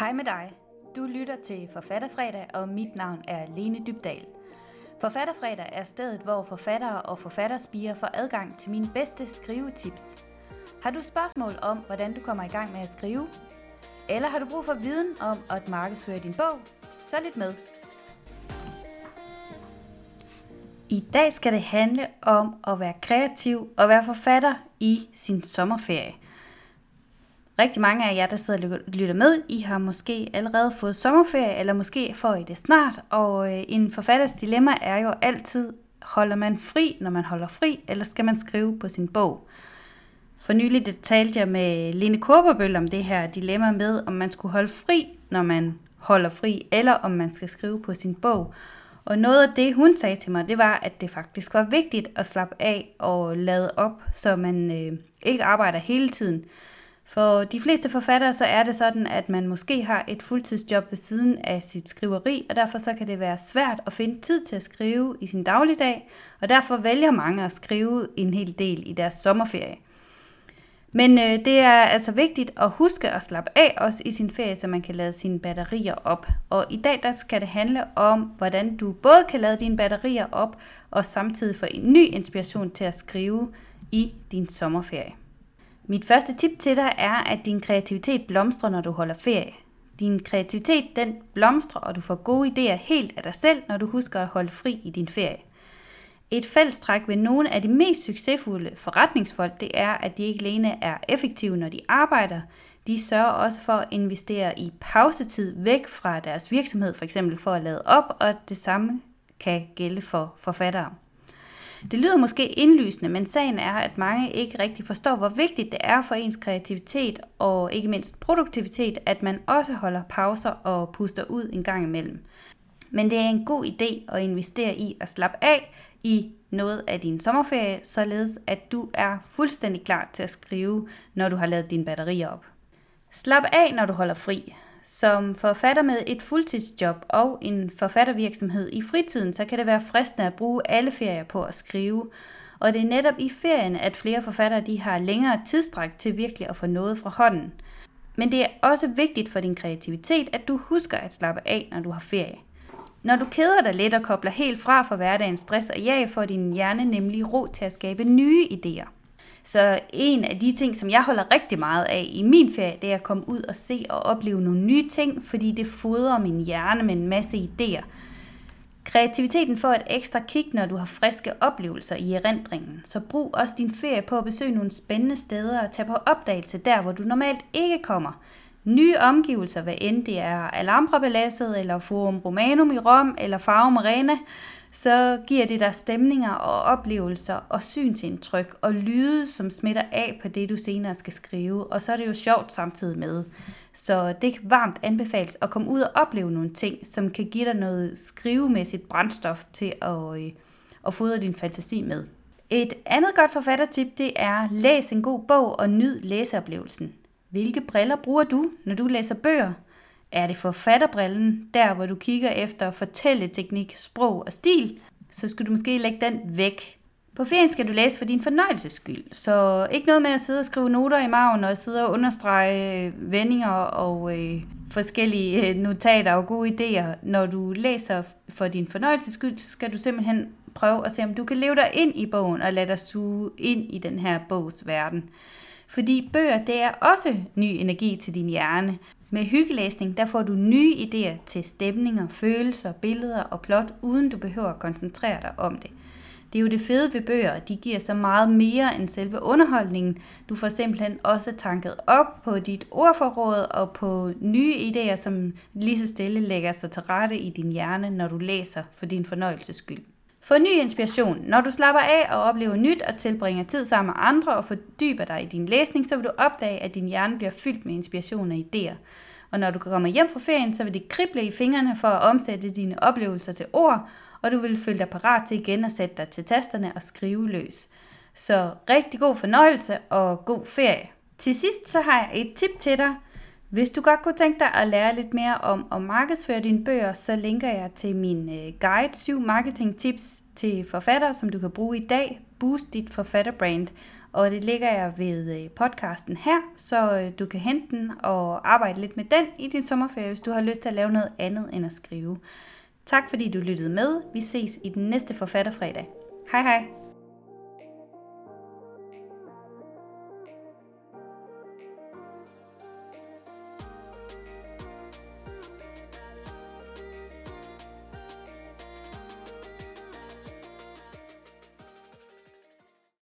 Hej med dig. Du lytter til Forfatterfredag, og mit navn er Lene Dybdal. Forfatterfredag er stedet, hvor forfattere og forfatterspiger får adgang til mine bedste skrivetips. Har du spørgsmål om, hvordan du kommer i gang med at skrive? Eller har du brug for viden om at markedsføre din bog? Så lidt med. I dag skal det handle om at være kreativ og være forfatter i sin sommerferie. Rigtig mange af jer, der sidder og lytter med, I har måske allerede fået sommerferie, eller måske får I det snart. Og øh, en forfatters dilemma er jo altid, holder man fri, når man holder fri, eller skal man skrive på sin bog? For nylig det talte jeg med Lene Korperbøl om det her dilemma med, om man skulle holde fri, når man holder fri, eller om man skal skrive på sin bog. Og noget af det, hun sagde til mig, det var, at det faktisk var vigtigt at slappe af og lade op, så man øh, ikke arbejder hele tiden. For de fleste forfattere, så er det sådan, at man måske har et fuldtidsjob ved siden af sit skriveri, og derfor så kan det være svært at finde tid til at skrive i sin dagligdag, og derfor vælger mange at skrive en hel del i deres sommerferie. Men øh, det er altså vigtigt at huske at slappe af også i sin ferie, så man kan lade sine batterier op. Og i dag der skal det handle om, hvordan du både kan lade dine batterier op, og samtidig få en ny inspiration til at skrive i din sommerferie. Mit første tip til dig er, at din kreativitet blomstrer, når du holder ferie. Din kreativitet den blomstrer, og du får gode idéer helt af dig selv, når du husker at holde fri i din ferie. Et fællestræk ved nogle af de mest succesfulde forretningsfolk, det er, at de ikke alene er effektive, når de arbejder, de sørger også for at investere i pausetid væk fra deres virksomhed, for eksempel for at lade op, og det samme kan gælde for forfattere. Det lyder måske indlysende, men sagen er, at mange ikke rigtig forstår, hvor vigtigt det er for ens kreativitet og ikke mindst produktivitet, at man også holder pauser og puster ud en gang imellem. Men det er en god idé at investere i at slappe af i noget af din sommerferie, således at du er fuldstændig klar til at skrive, når du har lavet dine batterier op. Slap af, når du holder fri. Som forfatter med et fuldtidsjob og en forfattervirksomhed i fritiden, så kan det være fristende at bruge alle ferier på at skrive. Og det er netop i ferien, at flere forfattere de har længere tidsstræk til virkelig at få noget fra hånden. Men det er også vigtigt for din kreativitet, at du husker at slappe af, når du har ferie. Når du keder dig lidt og kobler helt fra for hverdagens stress og jag, får din hjerne nemlig ro til at skabe nye idéer. Så en af de ting, som jeg holder rigtig meget af i min ferie, det er at komme ud og se og opleve nogle nye ting, fordi det fodrer min hjerne med en masse idéer. Kreativiteten får et ekstra kick, når du har friske oplevelser i erindringen. Så brug også din ferie på at besøge nogle spændende steder og tage på opdagelse der, hvor du normalt ikke kommer. Nye omgivelser, hvad end det er Alhambra-paladset, eller Forum Romanum i Rom, eller Farum Arena, så giver det dig stemninger og oplevelser og synsindtryk og lyde, som smitter af på det, du senere skal skrive. Og så er det jo sjovt samtidig med. Så det kan varmt anbefales at komme ud og opleve nogle ting, som kan give dig noget skrivemæssigt brændstof til at, øh, at fodre din fantasi med. Et andet godt forfattertip, det er læs en god bog og nyd læseoplevelsen. Hvilke briller bruger du, når du læser bøger? Er det forfatterbrillen, der hvor du kigger efter fortælleteknik, sprog og stil, så skal du måske lægge den væk. På ferien skal du læse for din fornøjelses skyld, så ikke noget med at sidde og skrive noter i maven og sidde og understrege øh, vendinger og øh, forskellige øh, notater og gode idéer. Når du læser for din fornøjelses skyld, så skal du simpelthen prøve at se, om du kan leve dig ind i bogen og lade dig suge ind i den her bogs verden. Fordi bøger, det er også ny energi til din hjerne. Med hyggelæsning, der får du nye idéer til stemninger, følelser, billeder og plot, uden du behøver at koncentrere dig om det. Det er jo det fede ved bøger, de giver så meget mere end selve underholdningen. Du får simpelthen også tanket op på dit ordforråd og på nye idéer, som lige så stille lægger sig til rette i din hjerne, når du læser for din fornøjelses skyld. Få ny inspiration. Når du slapper af og oplever nyt og tilbringer tid sammen med andre og fordyber dig i din læsning, så vil du opdage, at din hjerne bliver fyldt med inspiration og idéer. Og når du kommer hjem fra ferien, så vil det krible i fingrene for at omsætte dine oplevelser til ord, og du vil føle dig parat til igen at sætte dig til tasterne og skrive løs. Så rigtig god fornøjelse og god ferie. Til sidst så har jeg et tip til dig – hvis du godt kunne tænke dig at lære lidt mere om at markedsføre dine bøger, så linker jeg til min øh, guide 7 marketing tips til forfattere, som du kan bruge i dag. Boost dit forfatterbrand. og det ligger jeg ved øh, podcasten her, så øh, du kan hente den og arbejde lidt med den i din sommerferie, hvis du har lyst til at lave noget andet end at skrive. Tak fordi du lyttede med. Vi ses i den næste forfatterfredag. Hej hej!